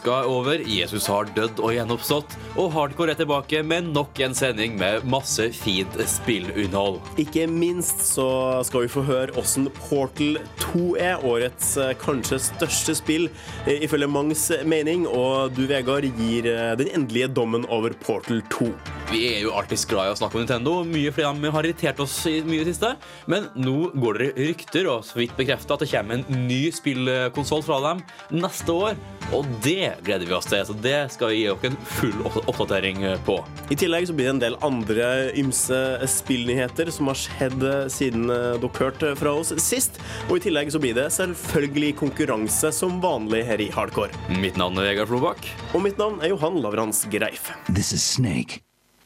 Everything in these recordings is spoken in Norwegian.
Påska er over, Jesus har dødd og gjenoppstått, og Hardcore er tilbake med nok en sending med masse fint spillinnhold. Ikke minst så skal vi få høre åssen Portal 2 er årets eh, kanskje største spill, eh, ifølge mangs mening. Og du, Vegard, gir eh, den endelige dommen over Portal 2. Vi er jo alltid glad i å snakke om Nintendo, mye fordi de har irritert oss mye i det siste. Men nå går det rykter, og så vidt bekrefta, at det kommer en ny spillkonsoll fra dem neste år. Og det gleder vi oss til, så det skal vi gi dere en full oppdatering på. I tillegg så blir det en del andre ymse spillnyheter som har skjedd eh, siden eh, dere hørte fra oss sist. Og i tillegg så blir det selvfølgelig konkurranse som vanlig her i Hardcore. Mitt navn er Vegard Flobakk. Og mitt navn er Johan Lavrans Greif. This is Snake.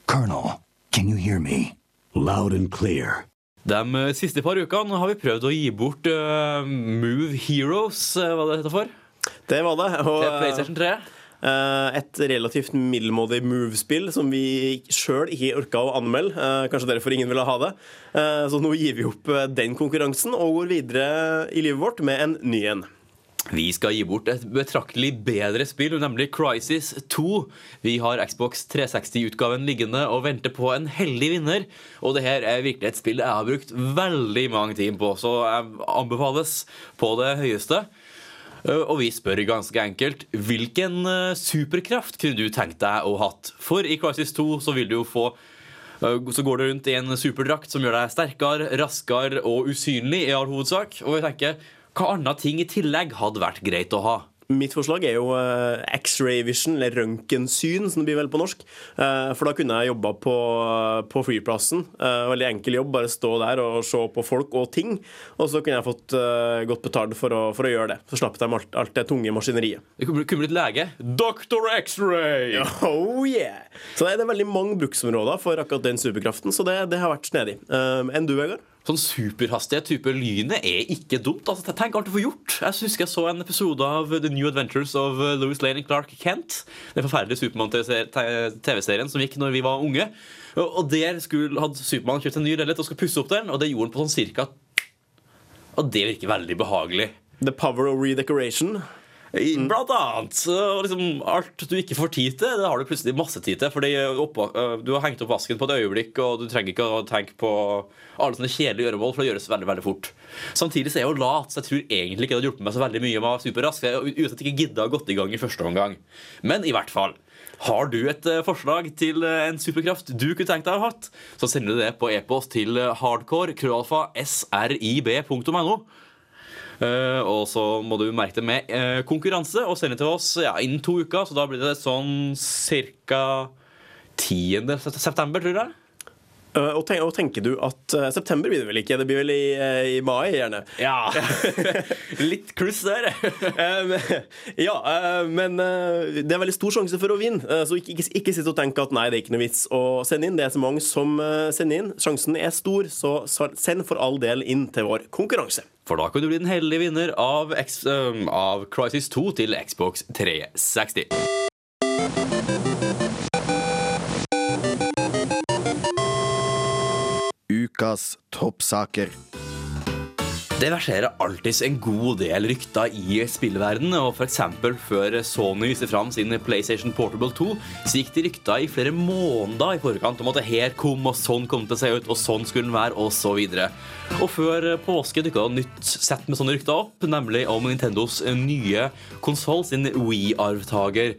Colonel, can you hear me? Loud and clear. De eh, siste par ukene har vi prøvd å gi bort uh, Move Heroes, eh, hva det heter for, Det var det. Og, til PlayStation 3. Eh, et relativt middelmådig move-spill som vi sjøl ikke orka å anmelde. Eh, kanskje derfor ingen ville ha det. Eh, så nå gir vi opp den konkurransen og går videre i livet vårt med en ny en. Vi skal gi bort et betraktelig bedre spill, nemlig Crisis 2. Vi har Xbox 360-utgaven liggende og venter på en heldig vinner. Og det her er virkelig et spill jeg har brukt veldig mange timer på, så jeg anbefales på det høyeste. Uh, Og vi spør ganske enkelt hvilken uh, superkraft kunne du tenkt deg å hatt? For i Crisis 2 så vil du jo få uh, så går du rundt i en superdrakt som gjør deg sterkere, raskere og usynlig i all hovedsak. Og vi tenker, hva andre ting i tillegg hadde vært greit å ha? Mitt forslag er jo eh, X-ray vision, eller røntgensyn, som det blir vel på norsk. Eh, For da kunne jeg jobba på, på flyplassen. Eh, Veldig enkel jobb, bare stå der og se på folk og ting. Og så kunne jeg fått eh, godt betalt for å, for å gjøre det. Så slapp de alt, alt det tunge maskineriet. Det kunne blitt lege. Dr. X-ray! Oh yeah! Så det er veldig mange bruksområder for akkurat den superkraften, så det, det har vært snedig. Eh, Enn du, Vegard? Sånn superhastighet type lynet er ikke dumt. Altså, tenk alt du får gjort. Jeg husker jeg så en episode av The New Adventures of uh, Louis Lane and Clark Kent. Den forferdelige Supermann-TV-serien som gikk når vi var unge. Og der skulle, hadde Supermann kjøpt en ny leilighet og skulle pusse opp den, og det gjorde han på sånn cirka Og det virker veldig behagelig. The power of redecoration. I- Blant annet. Og liksom, alt du ikke får tid til, det har du plutselig masse tid til. Fordi oppå, øh, Du har hengt opp vasken på et øyeblikk, og du trenger ikke å tenke på alle sånne kjedelige gjøremål, for det gjøres veldig veldig fort. Samtidig så er jeg jo lat, så jeg tror egentlig ikke det hadde hjulpet meg så veldig mye om jeg var superrask. uansett ikke gidda å gått i gang i første omgang. Men i hvert fall. Har du et øh, forslag til en superkraft du kunne tenkt deg å ha hatt, så sender du det på e-post til øh, hardcore krøllalfa srib.no. Eh, og så må du merke det med eh, konkurranse og sende til oss ja, innen to uker. Så da blir det sånn ca. 10. september, tror jeg. Eh, Og, ten og tenker du at uh, september blir det vel ikke? Det blir vel i, uh, i mai, gjerne. Ja. Litt kluss der. Um, ja, uh, men det er veldig stor sjanse for å vinne. så ikke, ikke, ikke sitt og tenk at nei, det er ikke noe vits å sende inn. Det er så mange som sender inn. Sjansen er stor, så send for all del inn til vår konkurranse. For da kan du bli den heldige vinner av, X, av Crisis 2 til Xbox 360. Ukas toppsaker. Det verserer alltids en god del rykter i spillverdenen. Og eksempel før Sony viste fram sin PlayStation Portable 2, så gikk det rykter i flere måneder i forkant om at det her kom, og sånn kom til å se ut, og sånn skulle den være, og så videre. Og før påske dukka det nytt sett med sånne rykter opp, nemlig om Nintendos nye konsoll, sin Wii-arvtaker.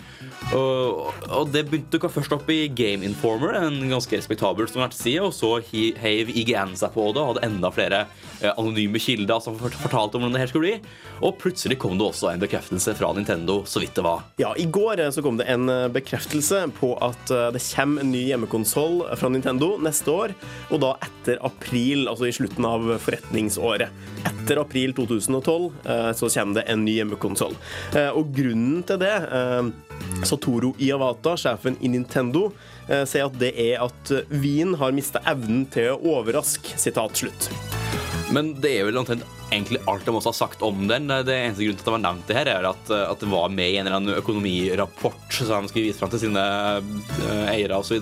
Og, og det dukka først opp i Game Informer, en ganske respektabel nettside, og så heiv IGN seg på det og hadde enda flere eh, anonyme kilder leakere som fortalte om hvordan det her skulle bli. Og plutselig kom det også en bekreftelse fra Nintendo, så vidt det var. Ja, I går eh, så kom det en eh, bekreftelse på at eh, det kommer en ny hjemmekonsoll fra Nintendo neste år, og da etter april, altså i slutten av forretningsåret. Etter april 2012 eh, så kommer det en ny hjemmekonsoll. Og grunnen til det Satoru Iawata, sjefen i Nintendo, sier at det er at Wien har mista evnen til å overraske. Sitat slutt. Men det er vel omtrent egentlig alt de også har sagt om den. Det eneste grunnen til at det var nevnt det her, er at, at det var med i en eller annen økonomirapport som de skulle vise fram til sine uh, eiere osv.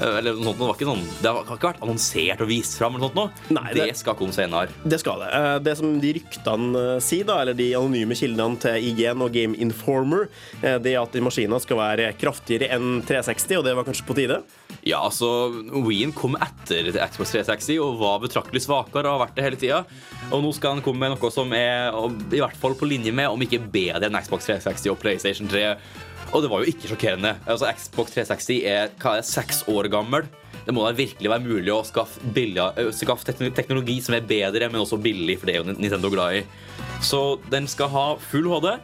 Eller noe sånt. Det, var ikke sånn, det har ikke vært annonsert og vist fram. Eller noe sånt. Nei, det, det- skal komme senere. Det skal det. Eh, Det som de ryktene eh, sier, da, eller de anonyme kildene til IGN og Game Informer, eh, det er at de skal være kraftigere enn 360, og det var kanskje på tide? Ja, altså, Wien kom etter Xbox 360 og var betraktelig svakere og har vært det hele tida. Og nå skal han komme med noe som er i hvert fall på linje med, om ikke bedre enn Xbox 360 og PlayStation 3. Og det var jo ikke sjokkerende. Altså, Xbox 360 er hva er det, seks år gammel. Det må da virkelig være mulig å skaffe, billig, øh, skaffe teknologi som er bedre, men også billig, for det er jo Nintendo glad i. Så den skal ha full HD.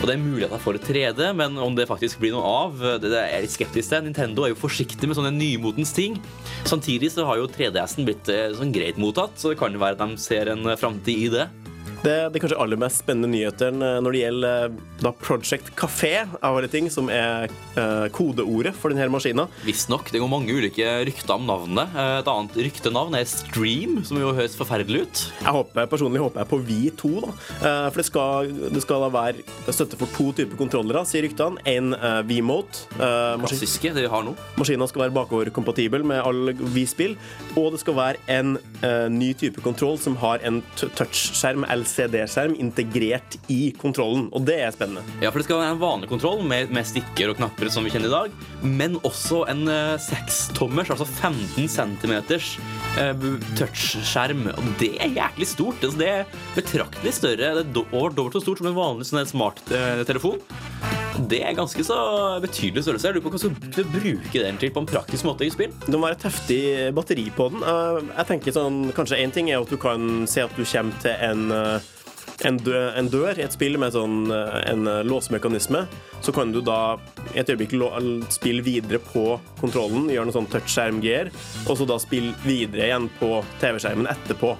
Og det er muligheter for 3D, men om det faktisk blir noe av, det er jeg litt skeptisk til. Nintendo er jo forsiktig med sånne nymotens ting. Samtidig så har jo 3DS-en blitt eh, sånn greit mottatt, så det kan jo være at de ser en framtid i det. Det, det kanskje aller mest spennende nyheten eh, når det gjelder eh, da Project Café, av alle ting, som er eh, kodeordet for denne maskinen. Visstnok. Det går mange ulike rykter om navnet. Eh, Et annet ryktenavn er Stream, som jo høres forferdelig ut. Jeg håper, personlig håper jeg på V2, da. Eh, For det skal, det skal da være støtte for to typer kontrollere, sier ryktene. En uh, V-Mote. eh, Klassiske, det vi har nå. Maskinen skal være bakoverkompatibel med all V-spill. Og det skal være en eh, ny type kontroll som har en touchskjerm. touchskjerm, LCD-skjerm, integrert i kontrollen. Og det er spennende. Ja, for Det skal være en vanlig kontroll med, med stikker og knapper, som vi kjenner i dag, men også en sekstommers, uh, altså 15 centimeters uh, touchskjerm. Og det er jæklig stort. Altså, det er betraktelig større. Det er over dobbelt så stort som en vanlig sånn smarttelefon. Uh, Det er ganske så betydelig størrelse. Jeg lurer på skal du bruke den til på en praktisk måte i spill? Det må være et heftig batteri på den. Eh, jeg tenker sånn, Kanskje én ting er at du kan se at du kommer til en eh, en, dø, en dør i et spill med sånn, eh, en eh, låsemekanisme, så kan du da et øyeblikk spille videre på kontrollen, gjøre noe sånn touchskjerm-gear, og så da spille videre igjen på TV-skjermen etterpå.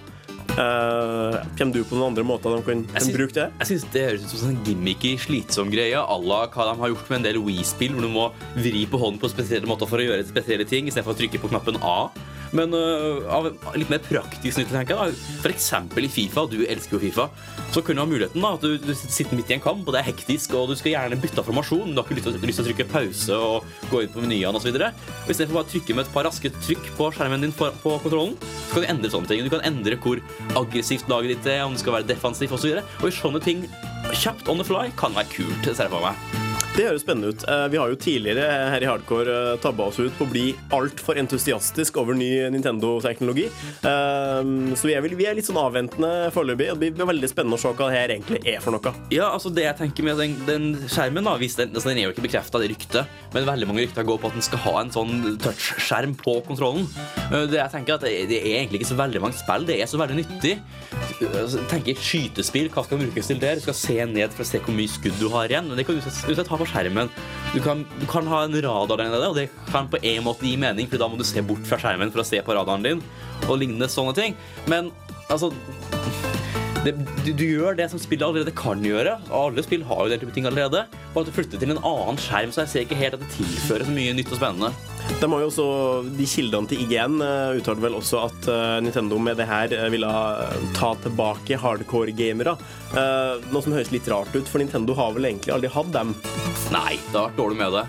Uh, kommer du på noen andre måter de kan, kan bruke det? Jeg synes Det høres ut som en gimmicky, slitsom greie à la hva de har gjort med en del Wii-spill, hvor du må vri på hånden på spesielle måter for å gjøre spesielle ting, istedenfor å trykke på knappen A. Men uh, av litt mer praktisk nytte, tenker jeg. da eksempel i Fifa, du elsker jo Fifa, så kunne du ha muligheten da at du, du sitter midt i en kamp, og det er hektisk, og du skal gjerne bytte av formasjon. Du har ikke lyst til å trykke pause og gå inn på menyene osv. Istedenfor bare å trykke med et par raske trykk på skjermen din på, på kontrollen, så kan du endre sånne ting. Du kan endre hvor aggressivt laget ditt er, om det skal være defensivt osv. Og, så og i sånne ting kjapt on the fly kan være kult. ser jeg for meg. Det høres spennende ut. Eh, Vi har jo tidligere her i Hardcore tabba oss ut på å bli altfor entusiastisk over ny Nintendo-teknologi. Eh, Så vi er, vel, vi er litt sånn avventende foreløpig. Det blir veldig spennende å se hva det her egentlig er for noe. Ja, altså det jeg tenker med den, den skjermen da, den, altså den er jo ikke bekreftet, det ryktet, men veldig mange rykter går på at den skal ha en sånn touchskjerm på kontrollen. Det jeg tenker at det, det er egentlig ikke så veldig mange spill, det er så veldig nyttig. Tenk altså, skytespill, hva skal brukes til der? Du skal se ned for å se hvor mye skudd du har igjen, men det kan du du, på skjermen. Du kan, du kan ha en radar der nede, og det kan på en måte gi mening, for da må du se bort fra skjermen for å se på radaren din, og lignende sånne ting. Men altså det, du, du gjør det som spillet allerede kan gjøre. Alle spill har jo den type ting allerede. Bare at du flytter til en annen skjerm, så jeg ser ikke helt at det tilfører så mye nytt og spennende. De har jo også, de Kildene til IGN eh, uttalte vel også at eh, Nintendo med det her eh, ville ta tilbake hardcore-gamere. Noe som høres litt rart ut, for Nintendo har vel egentlig aldri hatt dem. Nei, det har vært dårlig med det.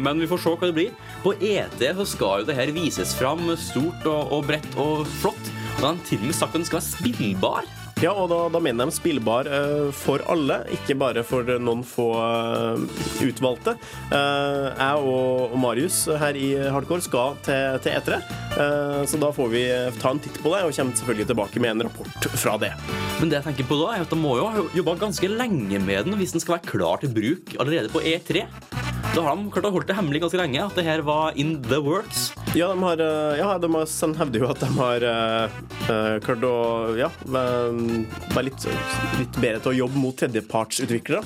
Men vi får se hva det blir. På ET så skal jo det her vises fram stort og, og bredt og flott. Og de har til og med sagt at den skal være spillbar. Ja, og da, da mener de spillbar uh, for alle, ikke bare for noen få uh, utvalgte. Uh, jeg og, og Marius her i Hardcore skal til, til E3, eh, så da får vi ta en titt på det, og kommer selvfølgelig tilbake med en rapport fra det. Men det jeg tenker på da, er at de må jo ha jobba ganske lenge med den hvis den skal være klar til bruk allerede på E3. Da har de klart å holde det hemmelig ganske lenge at det her var in the works. Ja, de har, eh, ja, de har, de hevder jo at de har uh, klart å ja, være litt, litt, bedre til å jobbe mot tredjepartsutviklere.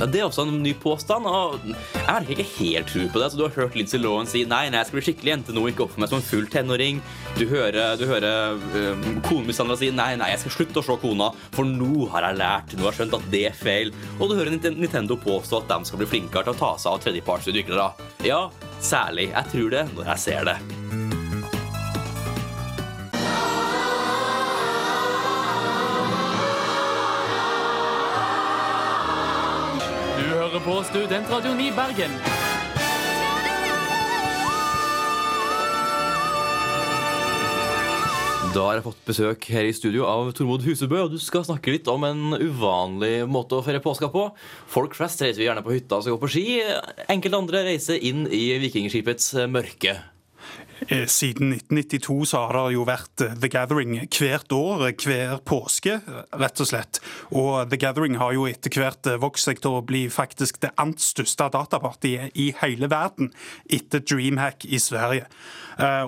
Ja, det er også en ny påstand. og Jeg har ikke helt tro på det. Så Du har hørt Lindsay Lohan si nei, nei, jeg skal bli skikkelig jente nå, ikke oppføre meg som en full tenåring. Du hører, du hører um, Sandra si nei, nei, jeg skal slutte å se kona, for nå har jeg lært, nå har jeg skjønt at det er feil. Og du hører Nintendo påstå at de skal bli flinkere til å ta seg av tredjepartsutviklere. Ja, Særlig. Jeg tror det når jeg ser det. Hører på Studentradioen i Bergen. Da har jeg fått besøk her i studio av Tormod Husebø, og du skal snakke litt om en uvanlig måte å feire påska på. Folk flest reiser gjerne på hytta og skal gå på ski. Enkelte andre reiser inn i vikingskipets mørke. Eh, siden 1992 så har det jo vært eh, The Gathering hvert år, hver påske, rett og slett. Og The Gathering har jo etter hvert eh, vokst seg til å bli faktisk det ant største datapartiet i hele verden, etter Dreamhack i Sverige.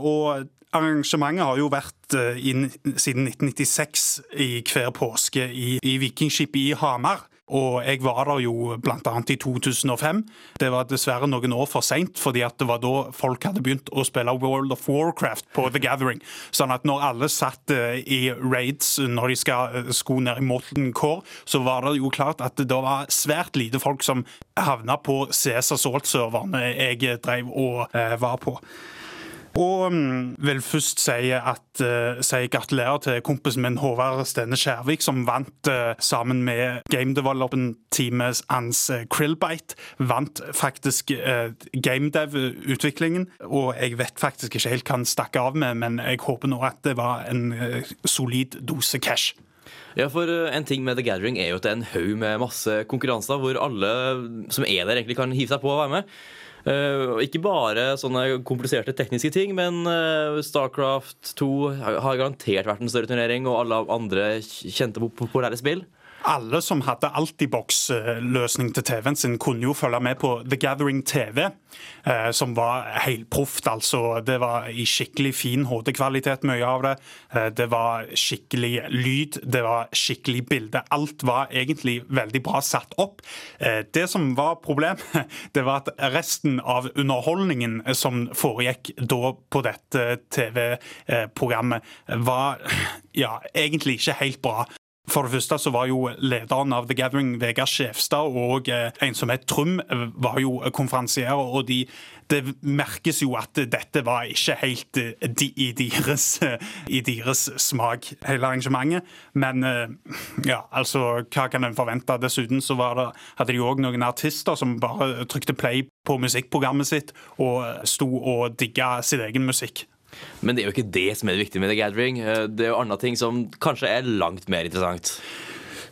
Og Arrangementet har jo vært inn, siden 1996 i hver påske i, i Vikingskipet i Hamar. Og jeg var der jo bl.a. i 2005. Det var dessverre noen år for seint, fordi at det var da folk hadde begynt å spille World of Warcraft på The Gathering. Sånn at når alle satt uh, i raids når de skal uh, sko ned i Molten Core, så var det jo klart at det var svært lite folk som havna på CS Assault-serverne jeg drev og var på. Og um, vil først si at uh, si gratulerer til kompisen min Håvard Stene Skjærvik, som vant uh, sammen med game development-teamet hans uh, Krillbite. Vant faktisk gamedev-utviklingen. Og jeg vet faktisk ikke helt hva han stakk av med, men jeg håper nå at det var en solid dose cash. Ja, for En ting med The Gathering er jo at det er en haug med masse konkurranser hvor alle som er der, egentlig kan hive seg på og være med. Uh, ikke bare sånne kompliserte tekniske ting, men uh, Starcraft 2 har garantert vært en større turnering, og alle andre kjente populære spill alle som hadde Altibox-løsning til TV-en sin, kunne jo følge med på The Gathering TV, eh, som var helproft. Altså, det var i skikkelig fin HD-kvalitet, mye av det. Eh, det var skikkelig lyd, det var skikkelig bilde. Alt var egentlig veldig bra satt opp. Eh, det som var problemet, det var at resten av underholdningen som foregikk da på dette TV-programmet, var ja, egentlig ikke helt bra. For det første så var jo lederen av The Gathering, Vegard Skjefstad, og eh, en som het Trum, var jo konferansierer. Og de, det merkes jo at dette var ikke helt eh, de, i, deres, deres, smak, hele arrangementet. Men eh, ja, altså, hva kan en forvente? Dessuten så det, hadde de òg noen artister som bare trykte play på musikkprogrammet sitt og sto og digga sin egen musikk. Men det er jo ikke det som er det viktige med The Gathering. Eh, det er jo andre ting som kanskje er langt mer interessant.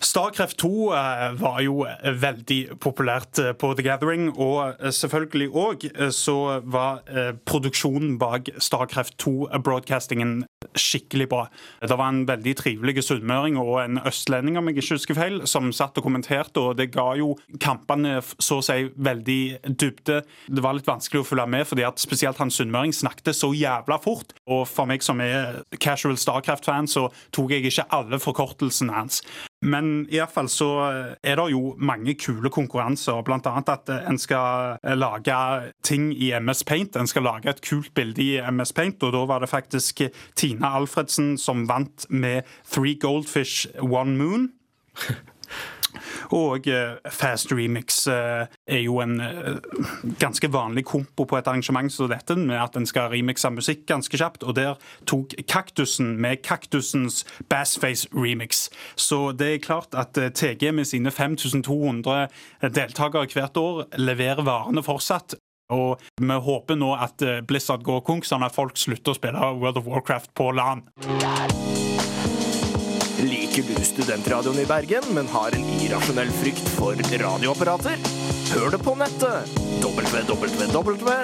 Starcraft 2 eh, var jo veldig populært eh, på The Gathering, og selvfølgelig òg så var produksjonen bak Starcraft 2-broadcastingen skikkelig bra. Det var en veldig trivelig sunnmøring og en østlending, om jeg ikke husker feil, som satt og kommenterte, og det ga jo kampene så å si veldig dybde. Det var litt vanskelig å følge med, fordi at spesielt han sunnmøring snakket så jævla fort. Og for meg som er casual Starcraft-fan, så tok jeg ikke alle forkortelsene hans. Men iallfall så er det jo mange kule konkurranser, annet at en skal lage ting i MS Paint. En skal lage et kult bilde i MS Paint, og da var det faktisk Tina Alfredsen som vant med Three Goldfish One Moon. Og uh, Fast Remix uh, er jo en uh, ganske vanlig kompo på et arrangement som dette, med at en skal remixe musikk ganske kjapt. Og der tok Kaktusen med Kaktusens Bassface remix. Så det er klart at TG med sine 5200 deltakere hvert år leverer varene fortsatt. Og vi håper nå at Blizzard går konk, sånn at folk slutter å spille World of Warcraft på LAN. Liker du studentradioen i Bergen, men har en irrasjonell frykt for radioapparater? Hør det på nettet! www.srib.no.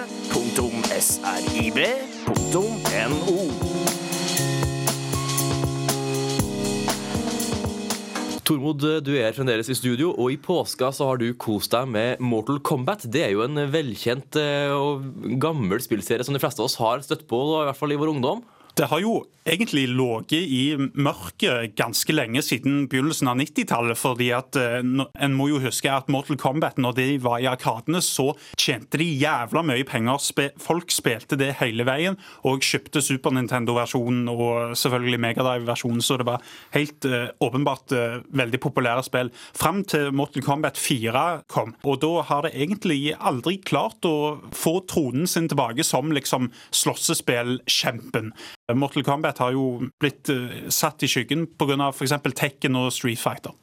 Tormod, du er fremdeles i studio, og i påska så har du kost deg med Mortal Kombat. Det er jo en velkjent eh, og gammel spillserie som de fleste av oss har støtt på, i hvert fall i vår ungdom. Det har jo egentlig ligget i mørket ganske lenge siden begynnelsen av 90-tallet. fordi at eh, En må jo huske at Mortal Kombat, når de var i arkadene, så tjente de jævla mye penger. Folk spilte det hele veien og kjøpte Super Nintendo-versjonen og selvfølgelig Megadrive-versjonen, så det var helt uh, åpenbart uh, veldig populære spill. Fram til Mortal Kombat 4 kom. Og da har det egentlig aldri klart å få tronen sin tilbake som liksom slåssespillkjempen. Mortal Kombat har jo blitt uh, satt i skyggen pga. f.eks. Tekken og Street Fighter.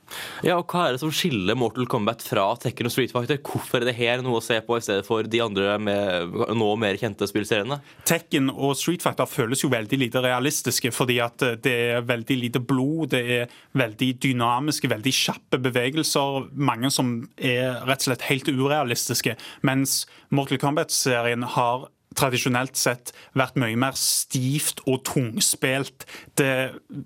Ja, og Hva er det som skiller Mortal Kombat fra Tekken og Street Fighter? Hvorfor er det her noe å se på i stedet for de andre med nå mer kjente spillseriene? Tekken og Street Fighter føles jo veldig lite realistiske, fordi at eh, det er veldig lite blod, det er veldig dynamiske, veldig kjappe bevegelser. Mange som er rett og slett helt urealistiske. Mens Mortal Kombat-serien har tradisjonelt sett vært mye mer stivt og tungspilt. Det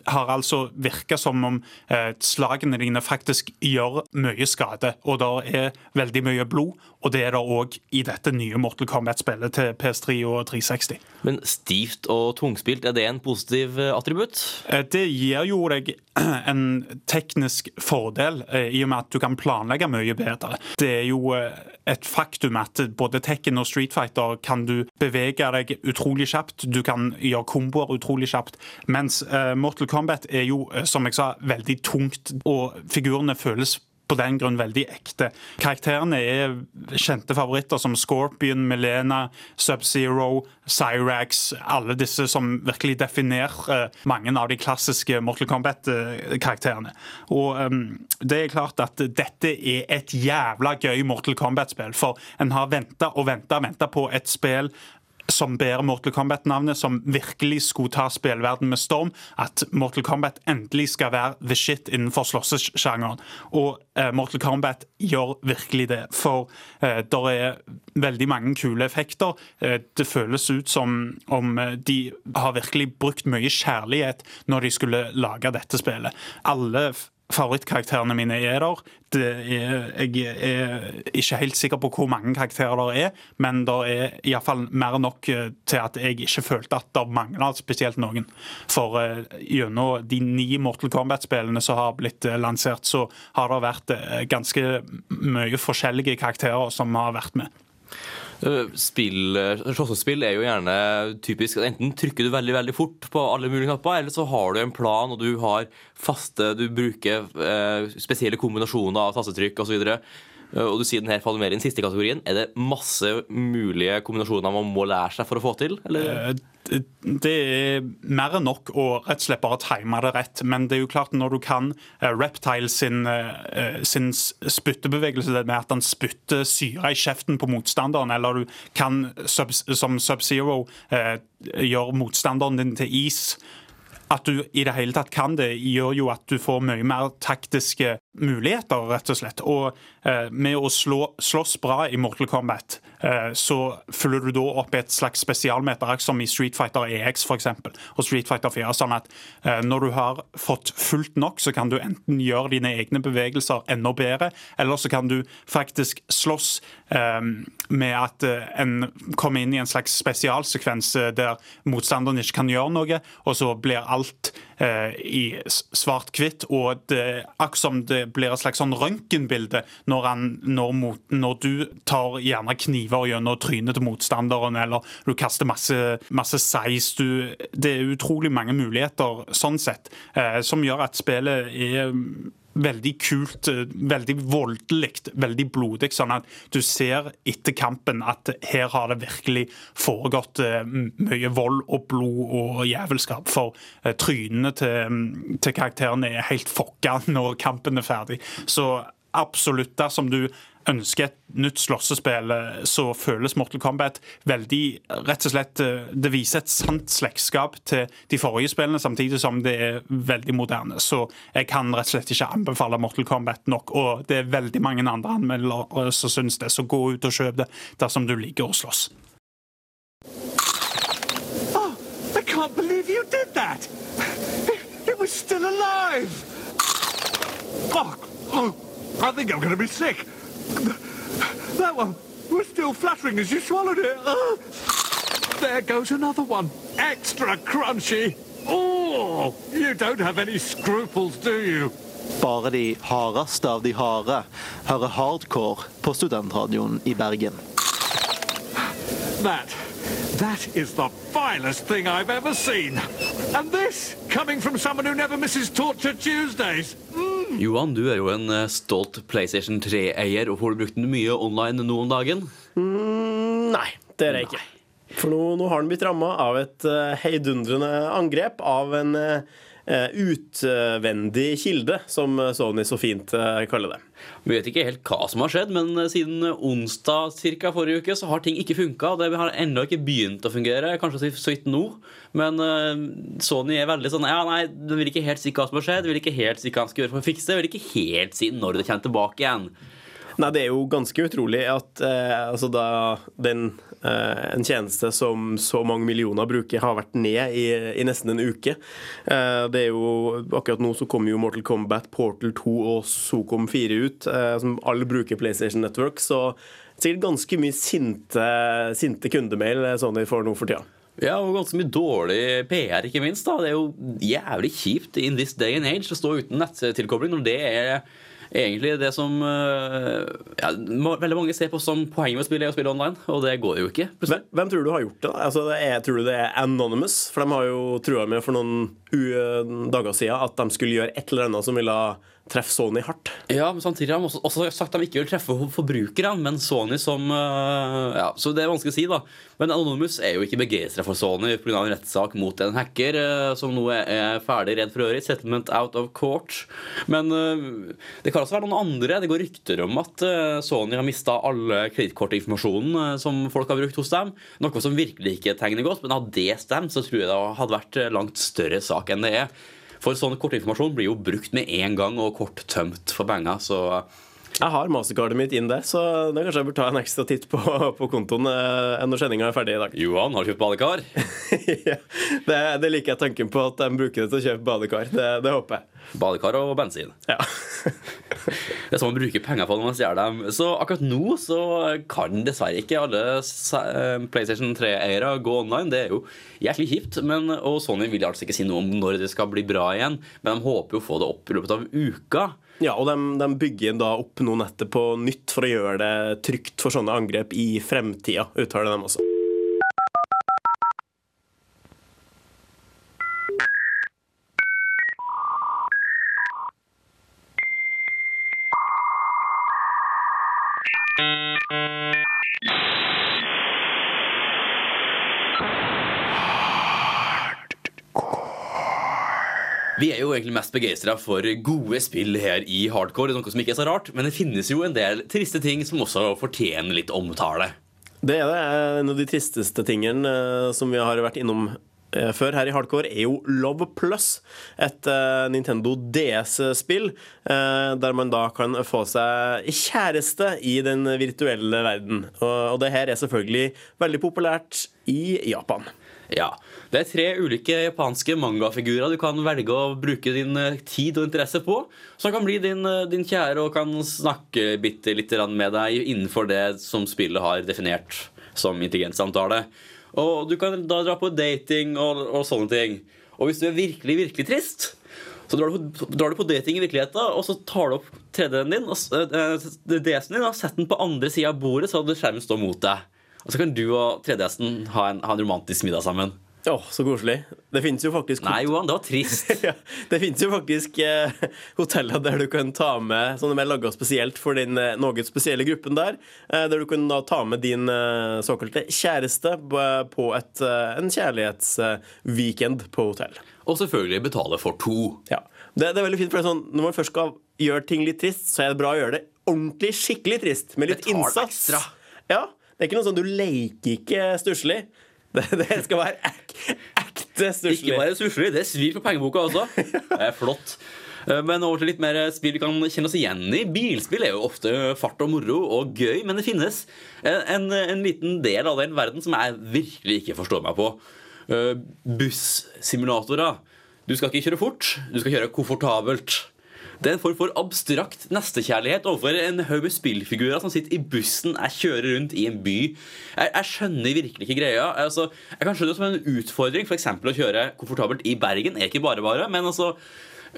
har altså virka som om eh, slagene dine faktisk gjør mye skade, og det er veldig mye blod. Og det er det òg i dette nye Mortal Kombat-spillet til PS3 og 360. Men stivt og tungspilt, er det en positiv eh, attributt? Eh, det gir jo deg en teknisk fordel, eh, i og med at du kan planlegge mye bedre. Det er jo et faktum at både Tekken og Street Fighter kan du bevege deg utrolig kjapt. Du kan gjøre komboer utrolig kjapt. Mens uh, Mortal Kombat er jo, uh, som jeg sa, veldig tungt, og figurene føles på den grunn veldig ekte. Karakterene er kjente favoritter som Scorpion, Melena, Sub-Zero, Cyrax. Alle disse som virkelig definerer uh, mange av de klassiske Mortal Kombat-karakterene. Og um, det er klart at dette er et jævla gøy Mortal Kombat-spill, for en har venta og venta og venta på et spill som bærer Mortal Kombat-navnet, som virkelig skulle ta spillverden med storm. At Mortal Kombat endelig skal være the shit innenfor slåssesjangeren. Og eh, Mortal Kombat gjør virkelig det. For eh, det er veldig mange kule effekter. Eh, det føles ut som om eh, de har virkelig brukt mye kjærlighet når de skulle lage dette spillet. Alle favorittkarakterene mine er der. Er, jeg er ikke helt sikker på hvor mange karakterer det er, men det er iallfall mer nok eh, til at jeg ikke følte at det mangla spesielt noen. For uh, gjennom de ni Mortal Kombat-spillene som har blitt uh, lansert, så har det vært ganske mye forskjellige karakterer som har vært med. Eh, spill, eh, Slåssespill er jo gjerne typisk Enten trykker du veldig veldig fort på alle mulige knapper, eller så har du en plan og du har faste Du bruker eh, spesielle kombinasjoner av tastetrykk osv. Eh, og du sier den her faller mer i den siste kategorien. Er det masse mulige kombinasjoner man må lære seg for å få til? Eller? Det er mer enn nok å rett og slett bare time det rett. Men det er jo klart når du kan uh, Reptile sin, uh, sin spyttebevegelse med at han spytter syre i kjeften på motstanderen, eller du kan som Sub-Zero gjøre motstanderen din til is at du i det hele tatt kan det, gjør jo at du får mye mer taktiske muligheter, rett og slett. Og eh, med å slå, slåss bra i Mortal Kombat, eh, så følger du da opp et slags spesialmeter, som i Street Fighter EX for eksempel, og Street Fighter 4. Sånn at eh, når du har fått fullt nok, så kan du enten gjøre dine egne bevegelser enda bedre, eller så kan du faktisk slåss eh, med at eh, en kommer inn i en slags spesialsekvens eh, der motstanderen ikke kan gjøre noe, og så blir alt i svart-hvitt. Og det, akkurat som det blir et slags sånn røntgenbilde når, når, når, du tar gjerne kniver gjennom trynet til motstanderen, eller du kaster masse, masse seis. Du, det er utrolig mange muligheter sånn sett, eh, som gjør at spillet er veldig kult, eh, veldig voldelig, veldig blodig. Sånn at du ser etter kampen at her har det virkelig foregått eh, mye vold og blod og jævelskap. For eh, trynene til, til karakterene er helt fokka når kampen er ferdig. Så absolutt, dersom du ønsker et nytt slåssespill, så føles Mortal Kombat veldig rett og slett, eh, Det viser et sant slektskap til de forrige spillene, samtidig som det er veldig moderne. Så jeg kan rett og slett ikke anbefale Mortal Kombat nok. Og det er veldig mange andre anmeldere som syns det, så gå ut og kjøp det dersom du liker å slåss. Oh, I can't believe you did that! It was still alive! Oh, I think I'm gonna be sick. That one was still fluttering as you swallowed it. Oh. There goes another one. Extra crunchy. Oh, you don't have any scruples, do you? Bare de hardeste av de harde hører hardcore på studentradioen i Bergen. That, that is the vilest thing I've ever seen. And this, coming from someone who never misses Torture Tuesdays. Johan, du er jo en eh, stolt PlayStation 3-eier, og får du brukt den mye online nå om dagen? Mm, nei, det er jeg ikke. For nå, nå har den blitt ramma av et uh, heidundrende angrep av en eh, utvendig kilde, som Sony så fint eh, kaller det. Vi vet ikke helt hva som har skjedd, men eh, siden onsdag cirka forrige uke så har ting ikke funka. Det har ennå ikke begynt å fungere, kanskje så vidt nå. Men eh, Sony er veldig sånn Ja, nei, den vil ikke helt si hva som har skjedd, vil ikke helt si hva han skal gjøre for å fikse det, vil ikke helt si når det kommer tilbake igjen. Nei, det er jo ganske utrolig at eh, altså da den, eh, en tjeneste som så mange millioner bruker, har vært ned i, i nesten en uke. Eh, det er jo Akkurat nå så kommer jo Mortal Kombat, Portal 2 og Socom 4 ut, eh, som alle bruker PlayStation Network. Så sikkert ganske mye sinte, sinte kundemail de får nå for tida. Ja, og ganske mye dårlig PR, ikke minst. da. Det er jo jævlig kjipt in this day and age å stå uten nettilkobling når det er egentlig det som eh, ja, veldig mange ser på som poenget med å spille, er å spille online, og det går jo ikke. Hvem, hvem tror du har gjort det? da? Altså, det er, tror du det er Anonymous? For de har jo trua med for noen dager siden at de skulle gjøre et eller annet som ville treffe Sony hardt. Ja, men samtidig har de også, også sagt at de ikke vil treffe forbrukerne, men Sony som eh, Ja, så det er vanskelig å si, da. Men Anonymous er jo ikke begeistra for Sony pga. en rettssak mot en hacker eh, som nå er, er ferdig redd for øret. Settlement out of court. Men eh, det kan også være noen andre. Det går rykter om at Sony har mista alle kredittkortinformasjonen som folk har brukt hos dem. Noe som virkelig ikke tegner godt, men hadde det stemt, så tror jeg det hadde vært langt større sak enn det er. For sånn kortinformasjon blir jo brukt med en gang og kort tømt for penger. Så Jeg har mastercardet mitt inn der, så da kanskje jeg bør ta en ekstra titt på, på kontoen eh, når sendinga er ferdig i dag. Johan, har du kjøpt badekar? ja, det, det liker jeg tanken på, at de bruker det til å kjøpe badekar. Det, det håper jeg. Badekar og bensin. Ja. Det er sånn man bruker penger på når man stjeler dem. Så akkurat nå så kan dessverre ikke alle eh, PlayStation 3-eiere gå online. Det er jo jæklig kjipt. Men, og Sony vil altså ikke si noe om når det skal bli bra igjen, men de håper jo å få det opp i løpet av uka. Ja, og de, de bygger da opp noe nettet på nytt for å gjøre det trygt for sånne angrep i fremtida, uttaler de også. Vi er jo egentlig mest begeistra for gode spill her i hardcore, noe som ikke er så rart, men det finnes jo en del triste ting som også fortjener litt omtale. Det er det. En av de tristeste tingene eh, som vi har vært innom eh, før her i Hardcore, er jo Love Plus. Et eh, Nintendo DS-spill eh, der man da kan få seg kjæreste i den virtuelle verden. Og det her er selvfølgelig veldig populært i Japan. Ja, Det er tre ulike japanske mangafigurer du kan velge å bruke din eh, tid og interesse på. Som kan bli din, eh, din kjære og kan snakke bitte litt med deg innenfor det som spillet har definert som intelligenssamtale. Og du kan da dra på dating og, og sånne ting. Og hvis du er virkelig, virkelig trist, så drar du, på, drar du på dating i virkeligheten, og så tar du opp 3D-en din, og eh, DS-en din, og setter den på andre sida av bordet, så skjermen stå mot deg. Og så kan du og 3DS-en ha ha en romantisk middag sammen. Å, så koselig. Det finnes jo faktisk Nei, Johan, det var trist. ja, det finnes jo faktisk eh, hoteller der du kan ta med Sånne som er laga spesielt for den eh, noe spesielle gruppen der. Eh, der du kan da ta med din eh, såkalte kjæreste på, et, eh, en kjærlighetsweekend på hotell. Og selvfølgelig betale for to. Ja. Det, det er veldig fint, for sånn, Når man først skal gjøre ting litt trist, så er det bra å gjøre det ordentlig skikkelig trist. Med litt Betal innsats. ekstra. Ja, Det er ikke noe sånn du leker ikke stusslig. Det, det skal være ek, ekte stusslig. Ikke bare stusslig, det svir på pengeboka også. Det er flott. Eh, Men over til litt mer spill vi kan kjenne oss igjen i. Bilspill er jo ofte fart og moro og gøy, men det finnes en, en, en liten del av den verden som jeg virkelig ikke forstår meg på. Eh, Bussimulatorer. Du skal ikke kjøre fort, du skal kjøre komfortabelt. Det er en form for abstrakt nestekjærlighet overfor en haug med spillfigurer som sitter i bussen jeg kjører rundt i en by. Jeg, jeg skjønner virkelig ikke greia. Altså, jeg kan skjønne det som en utfordring, f.eks. å kjøre komfortabelt i Bergen. er ikke bare bare, men altså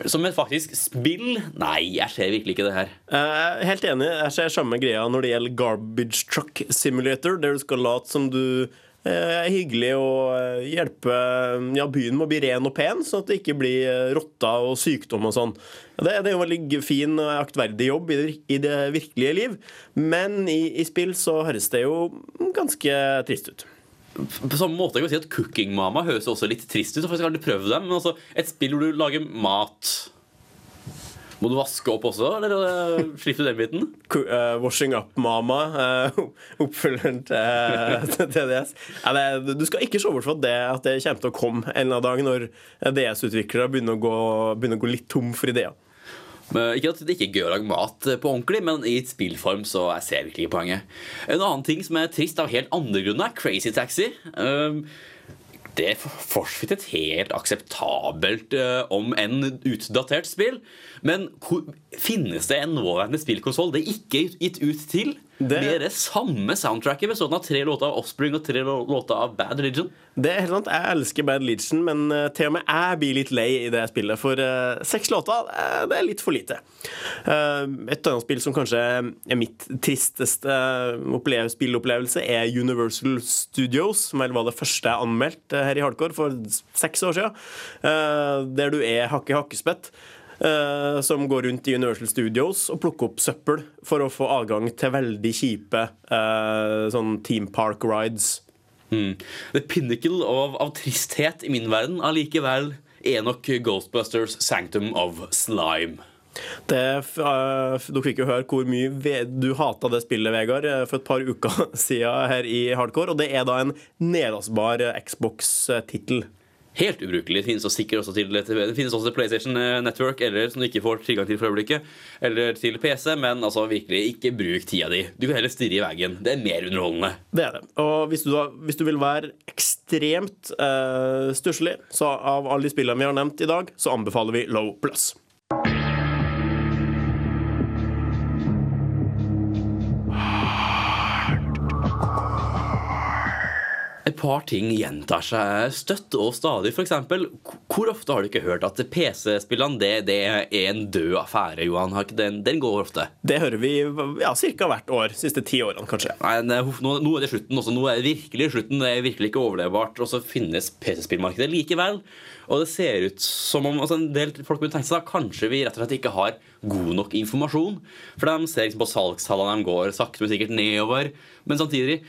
som et faktisk spill? Nei, jeg ser virkelig ikke det her. Eh, helt enig. Jeg ser samme greia når det gjelder Garbage Truck Simulator, der du skal late som du eh, er hyggelig og eh, hjelpe ja, byen med å bli ren og pen, sånn at det ikke blir rotta og sykdom og sånn. Det, det er jo en veldig fin og aktverdig jobb i det, i det virkelige liv, men i, i spill så høres det jo ganske trist ut. På samme måte kan vi si at Cooking Mama høres også litt trist ut. Jeg har du prøvd dem, men altså, Et spill hvor du lager mat Må du vaske opp også, eller eh, slipper du den biten? Eh, washing Up Mama, uh, oppfølgeren til til TDS. Ja, det, du skal ikke se bort fra det at det kommer til å komme en eller annen dag når DS-utviklere begynner, begynner å gå litt tom for ideer. Men ikke at det ikke er gøy å lage mat på ordentlig, men i et spillform så jeg ser virkelig poenget. En annen ting som er trist av helt andre grunner, er Crazy Taxi. Um, det er for for så vidt et helt akseptabelt, eh, om enn utdatert spill. Men finnes det en nåværende spillkonsoll det er ikke gitt ut til? Det- Med det samme soundtracket bestående av tre låter av Offspring og tre låter av Bad Religion. Det er helt sant, Jeg elsker Bad Legion, men eh, til og med jeg blir litt lei i det spillet. For uh, seks låter, eh, det er litt for lite. Uh, et annet spill som kanskje er mitt tristeste oppleve, spillopplevelse, er Universal Studios, som vel var det første jeg anmeldte her i Hardcore for seks år siden. uh, der du er Hakke Hakkespett. Eh, som går rundt i Universal Studios og plukker opp søppel for å få adgang til veldig kjipe eh, sånn Team Park rides. Mm. The pinnacle av, av tristhet i min verden allikevel er nok Ghostbusters Sanctum of Slime. Det, uh, du fikk jo høre hvor mye du hata det spillet, Vegard, eh, for et par uker siden her i Hardcore. Og det er da en nedlastbar Xbox-tittel. Helt ubrukelig. Det finnes også sikkert også til, det finnes også til PlayStation eh, Network, eller som du ikke får tilgang til for øyeblikket, eller til PC, men altså virkelig, ikke bruk tida di. Du kan heller stirre i veggen. Det er mer underholdende. Det er det. Og hvis du, da, hvis du vil være ekstremt uh, stusslig, så av alle de spillene vi har nevnt i dag, så anbefaler vi Low Plus. Par ting gjentar seg støtt og stadig. Eksempel, hvor ofte har du ikke hørt at PC-spillene det, det er en død affære, Johan? Har ikke Den, den går ofte. Det hører vi ja, ca. hvert år. Siste ti årene, kanskje. Nei, nei, nå, nå er det slutten. Også. Nå er det virkelig slutten. Det er virkelig ikke overlevbart. Og så finnes PC-spillmarkedet likevel. Og det ser ut som om altså en del folk vil tenke seg da, kanskje vi rett og slett ikke har god nok informasjon. For de ser liksom på salgstallene de går sakte, men sikkert nedover. Men samtidig,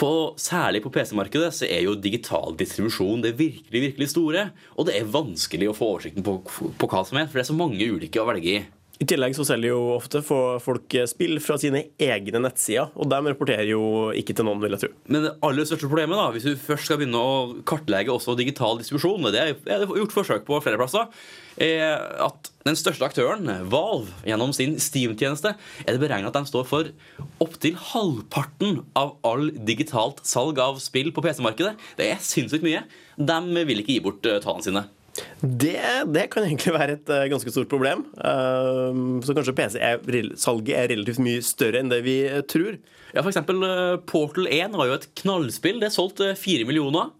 på, særlig på PC-markedet, så er jo digital distribusjon det virkelig, virkelig store. Og det er vanskelig å få oversikten på, på hva som er, for det er så mange ulike å velge i. I tillegg så selger jo ofte folk spill fra sine egne nettsider, og dem rapporterer jo ikke til noen, vil jeg tro. Men det aller største problemet, da, hvis du først skal begynne å kartlegge også digital distribusjon, det er det gjort forsøk på flere plasser, er at den største aktøren, Valve, gjennom sin Steam-tjeneste, er det beregnet at de står for opptil halvparten av all digitalt salg av spill på PC-markedet. Det er sinnssykt mye. De vil ikke gi bort eh, tallene sine. Det, det kan egentlig være et uh, ganske stort problem. Uh, så kanskje PC-salget er relativt mye større enn det vi uh, tror. Ja, eksempel eh, Portal 1 var jo et knallspill. Det er solgt fire millioner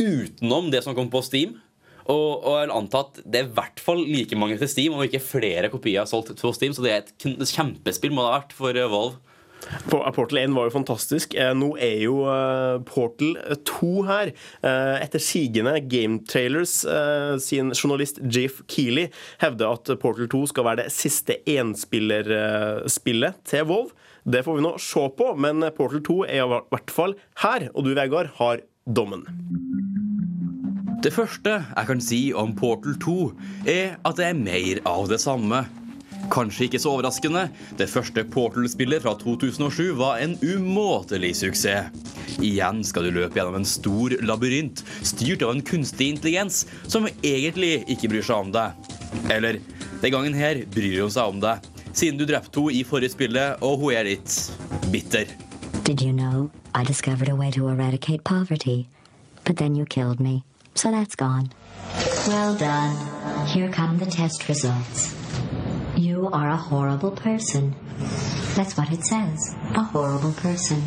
utenom det som kom på Steam. Og, og jeg vil anta at det er i hvert fall like mange til Steam, og ikke flere kopier solgt på Steam. Så det er et kjempespill må det ha vært for Valve. På- Portal 1 var jo fantastisk. Eh, Nå er jo eh, Portal 2 her. Eh, Etter sigende Game Trailers eh, sin journalist Jeff Keeley hevder at Portal 2 skal være det siste enspillerspillet til Vov. Det får vi nå se på, men Portal 2 er i hvert fall her, og du, Vegard, har dommen. Det første jeg kan si om Portal 2, er at det er mer av det samme. Kanskje ikke så overraskende, det første Portal-spillet fra 2007 var en umåtelig suksess. Igjen skal du løpe gjennom en stor labyrint, styrt av en kunstig intelligens som egentlig ikke bryr seg om deg. Eller, den gangen her bryr hun seg om deg, siden du drepte henne i forrige spillet, og hun er litt bitter. Did you know I discovered a way to eradicate poverty? But then you killed me, so that's gone. Well done. Here come the test results. Are a horrible person. That's what it says. A horrible person.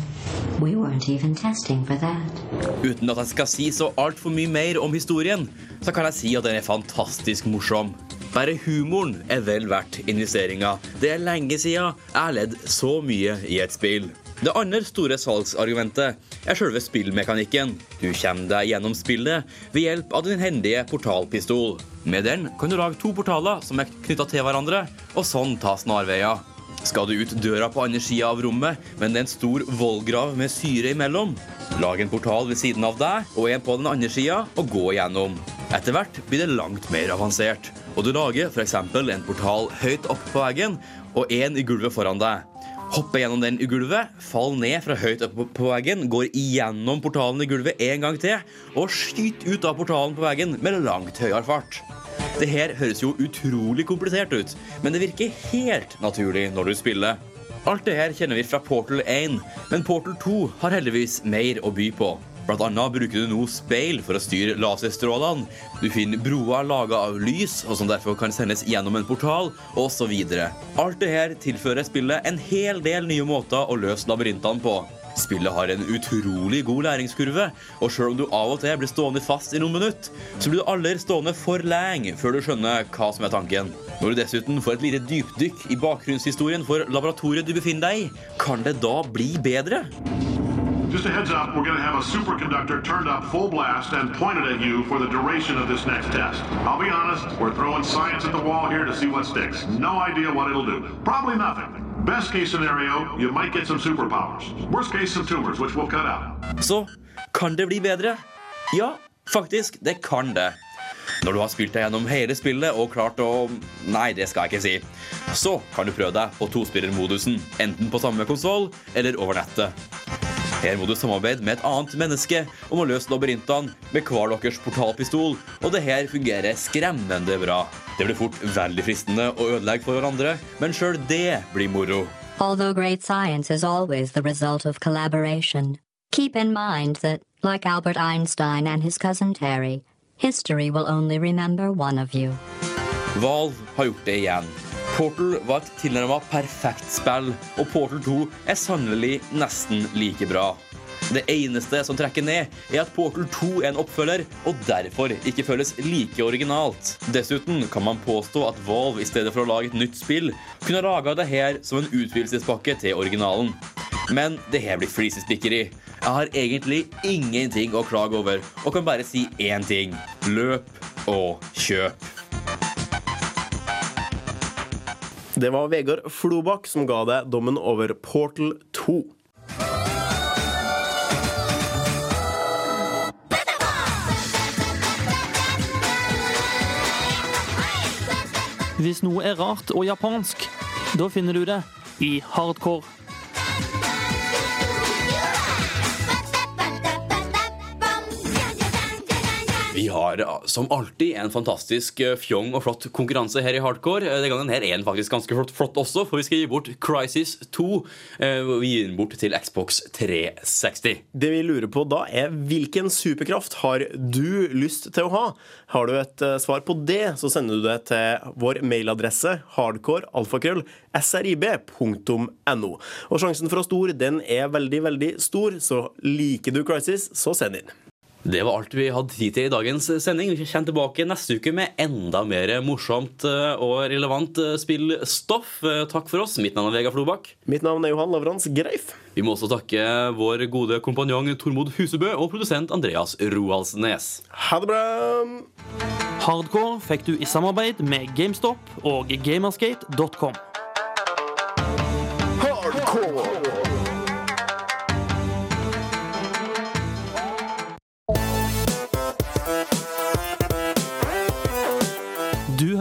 We weren't even testing for that. Uten at jeg skal si så altfor mye mer om historien, så kan jeg si at den er fantastisk morsom. Bare humoren er vel verdt investeringa. Det er lenge siden jeg har ledd så mye i et spill. Det andre store salgsargumentet er selve spillmekanikken. Du kommer deg gjennom spillet ved hjelp av din hendige portalpistol. Med den kan du lage to portaler som er knytta til hverandre, og sånn ta snarveier. Skal du ut døra på andre sida av rommet, men det er en stor vollgrav med syre imellom, lag en portal ved siden av deg og en på den andre sida, og gå igjennom. Etter hvert blir det langt mer avansert, og du lager f.eks. en portal høyt oppe på veggen og en i gulvet foran deg. Hoppe gjennom den i gulvet, fall ned fra høyt oppe på veggen, går igjennom portalen i gulvet en gang til, og skyt ut av portalen på veggen med langt høyere fart. Det her høres jo utrolig komplisert ut, men det virker helt naturlig når du spiller. Alt det her kjenner vi fra Portal 1, men Portal 2 har heldigvis mer å by på. Blant annet bruker du nå speil for å styre laserstrålene. Du finner broer laga av lys, og som derfor kan sendes gjennom en portal, osv. Alt dette tilfører spillet en hel del nye måter å løse labyrintene på. Spillet har en utrolig god læringskurve, og selv om du av og til blir stående fast i noen minutter, så blir du aldri stående for lenge før du skjønner hva som er tanken. Når du dessuten får et lite dypdykk i bakgrunnshistorien for laboratoriet du befinner deg i, kan det da bli bedre? Just a heads up, we're going to have a superconductor turned up full blast and pointed at you for the duration of this next test. I'll be honest, we're throwing science at the wall here to see what sticks. No idea what it'll do. Probably nothing. Best case scenario, you might get some superpowers. Worst case, some tumors, which we'll cut out. Så kan det bli bedre? Ja, faktisk, det kan det. Når du har spilt deg gjennom hele spillet og klart å Nei, det skal jeg ikke si. Så kan du prøve deg på tospillermodusen, enten på samme konsoll eller over nettet. Her må du samarbeide med et annet menneske om å løse labyrintene med hver deres portalpistol, og det her fungerer skremmende bra. Det blir fort veldig fristende å ødelegge for hverandre, men sjøl det blir moro. Although great science is always the result of collaboration, keep in mind that, like Albert Einstein and his cousin Terry, history will only remember one of you. Valve har gjort det igjen. Portal var et tilnærmet perfekt spill, og Portal 2 er sannelig nesten like bra. Det eneste som trekker ned, er at Portal 2 er en oppfølger, og derfor ikke føles like originalt. Dessuten kan man påstå at Valve i stedet for å lage et nytt spill, kunne laga det her som en utvidelsespakke til originalen. Men det her blir flisespikkeri. Jeg har egentlig ingenting å klage over, og kan bare si én ting. Løp og kjøp. Det var Vegard Flobakk som ga deg dommen over Portal 2. Hvis noe er rart og japansk, da finner du det i hardcore. Vi har som alltid en fantastisk eh, fjong og flott konkurranse her i Hardcore. Den gangen her er den faktisk ganske flott, flott også, for vi skal gi bort Crisis 2. Eh, Vi gir den bort til Xbox 360. Det vi lurer på da, er hvilken superkraft har du lyst til å ha? Har du et eh, svar på det, så sender du det til vår mailadresse hardcorealfakrøll srib.no. Og sjansen for å store, den er veldig, veldig stor, så liker du Crisis, så send inn. Det var alt vi hadde tid til i dagens sending. Vi kommer tilbake neste uke med enda mer morsomt eh, og relevant eh, spillstoff. Eh, Takk for oss. Mitt navn er Vegard Flobakk. Mitt navn er Johan Lavrans Greif. Vi må også takke vår gode kompanjong Tormod Husebø og produsent Andreas Roaldsnes. Ha det bra! Hardcore fikk du i samarbeid med GameStop og gamersgate.com.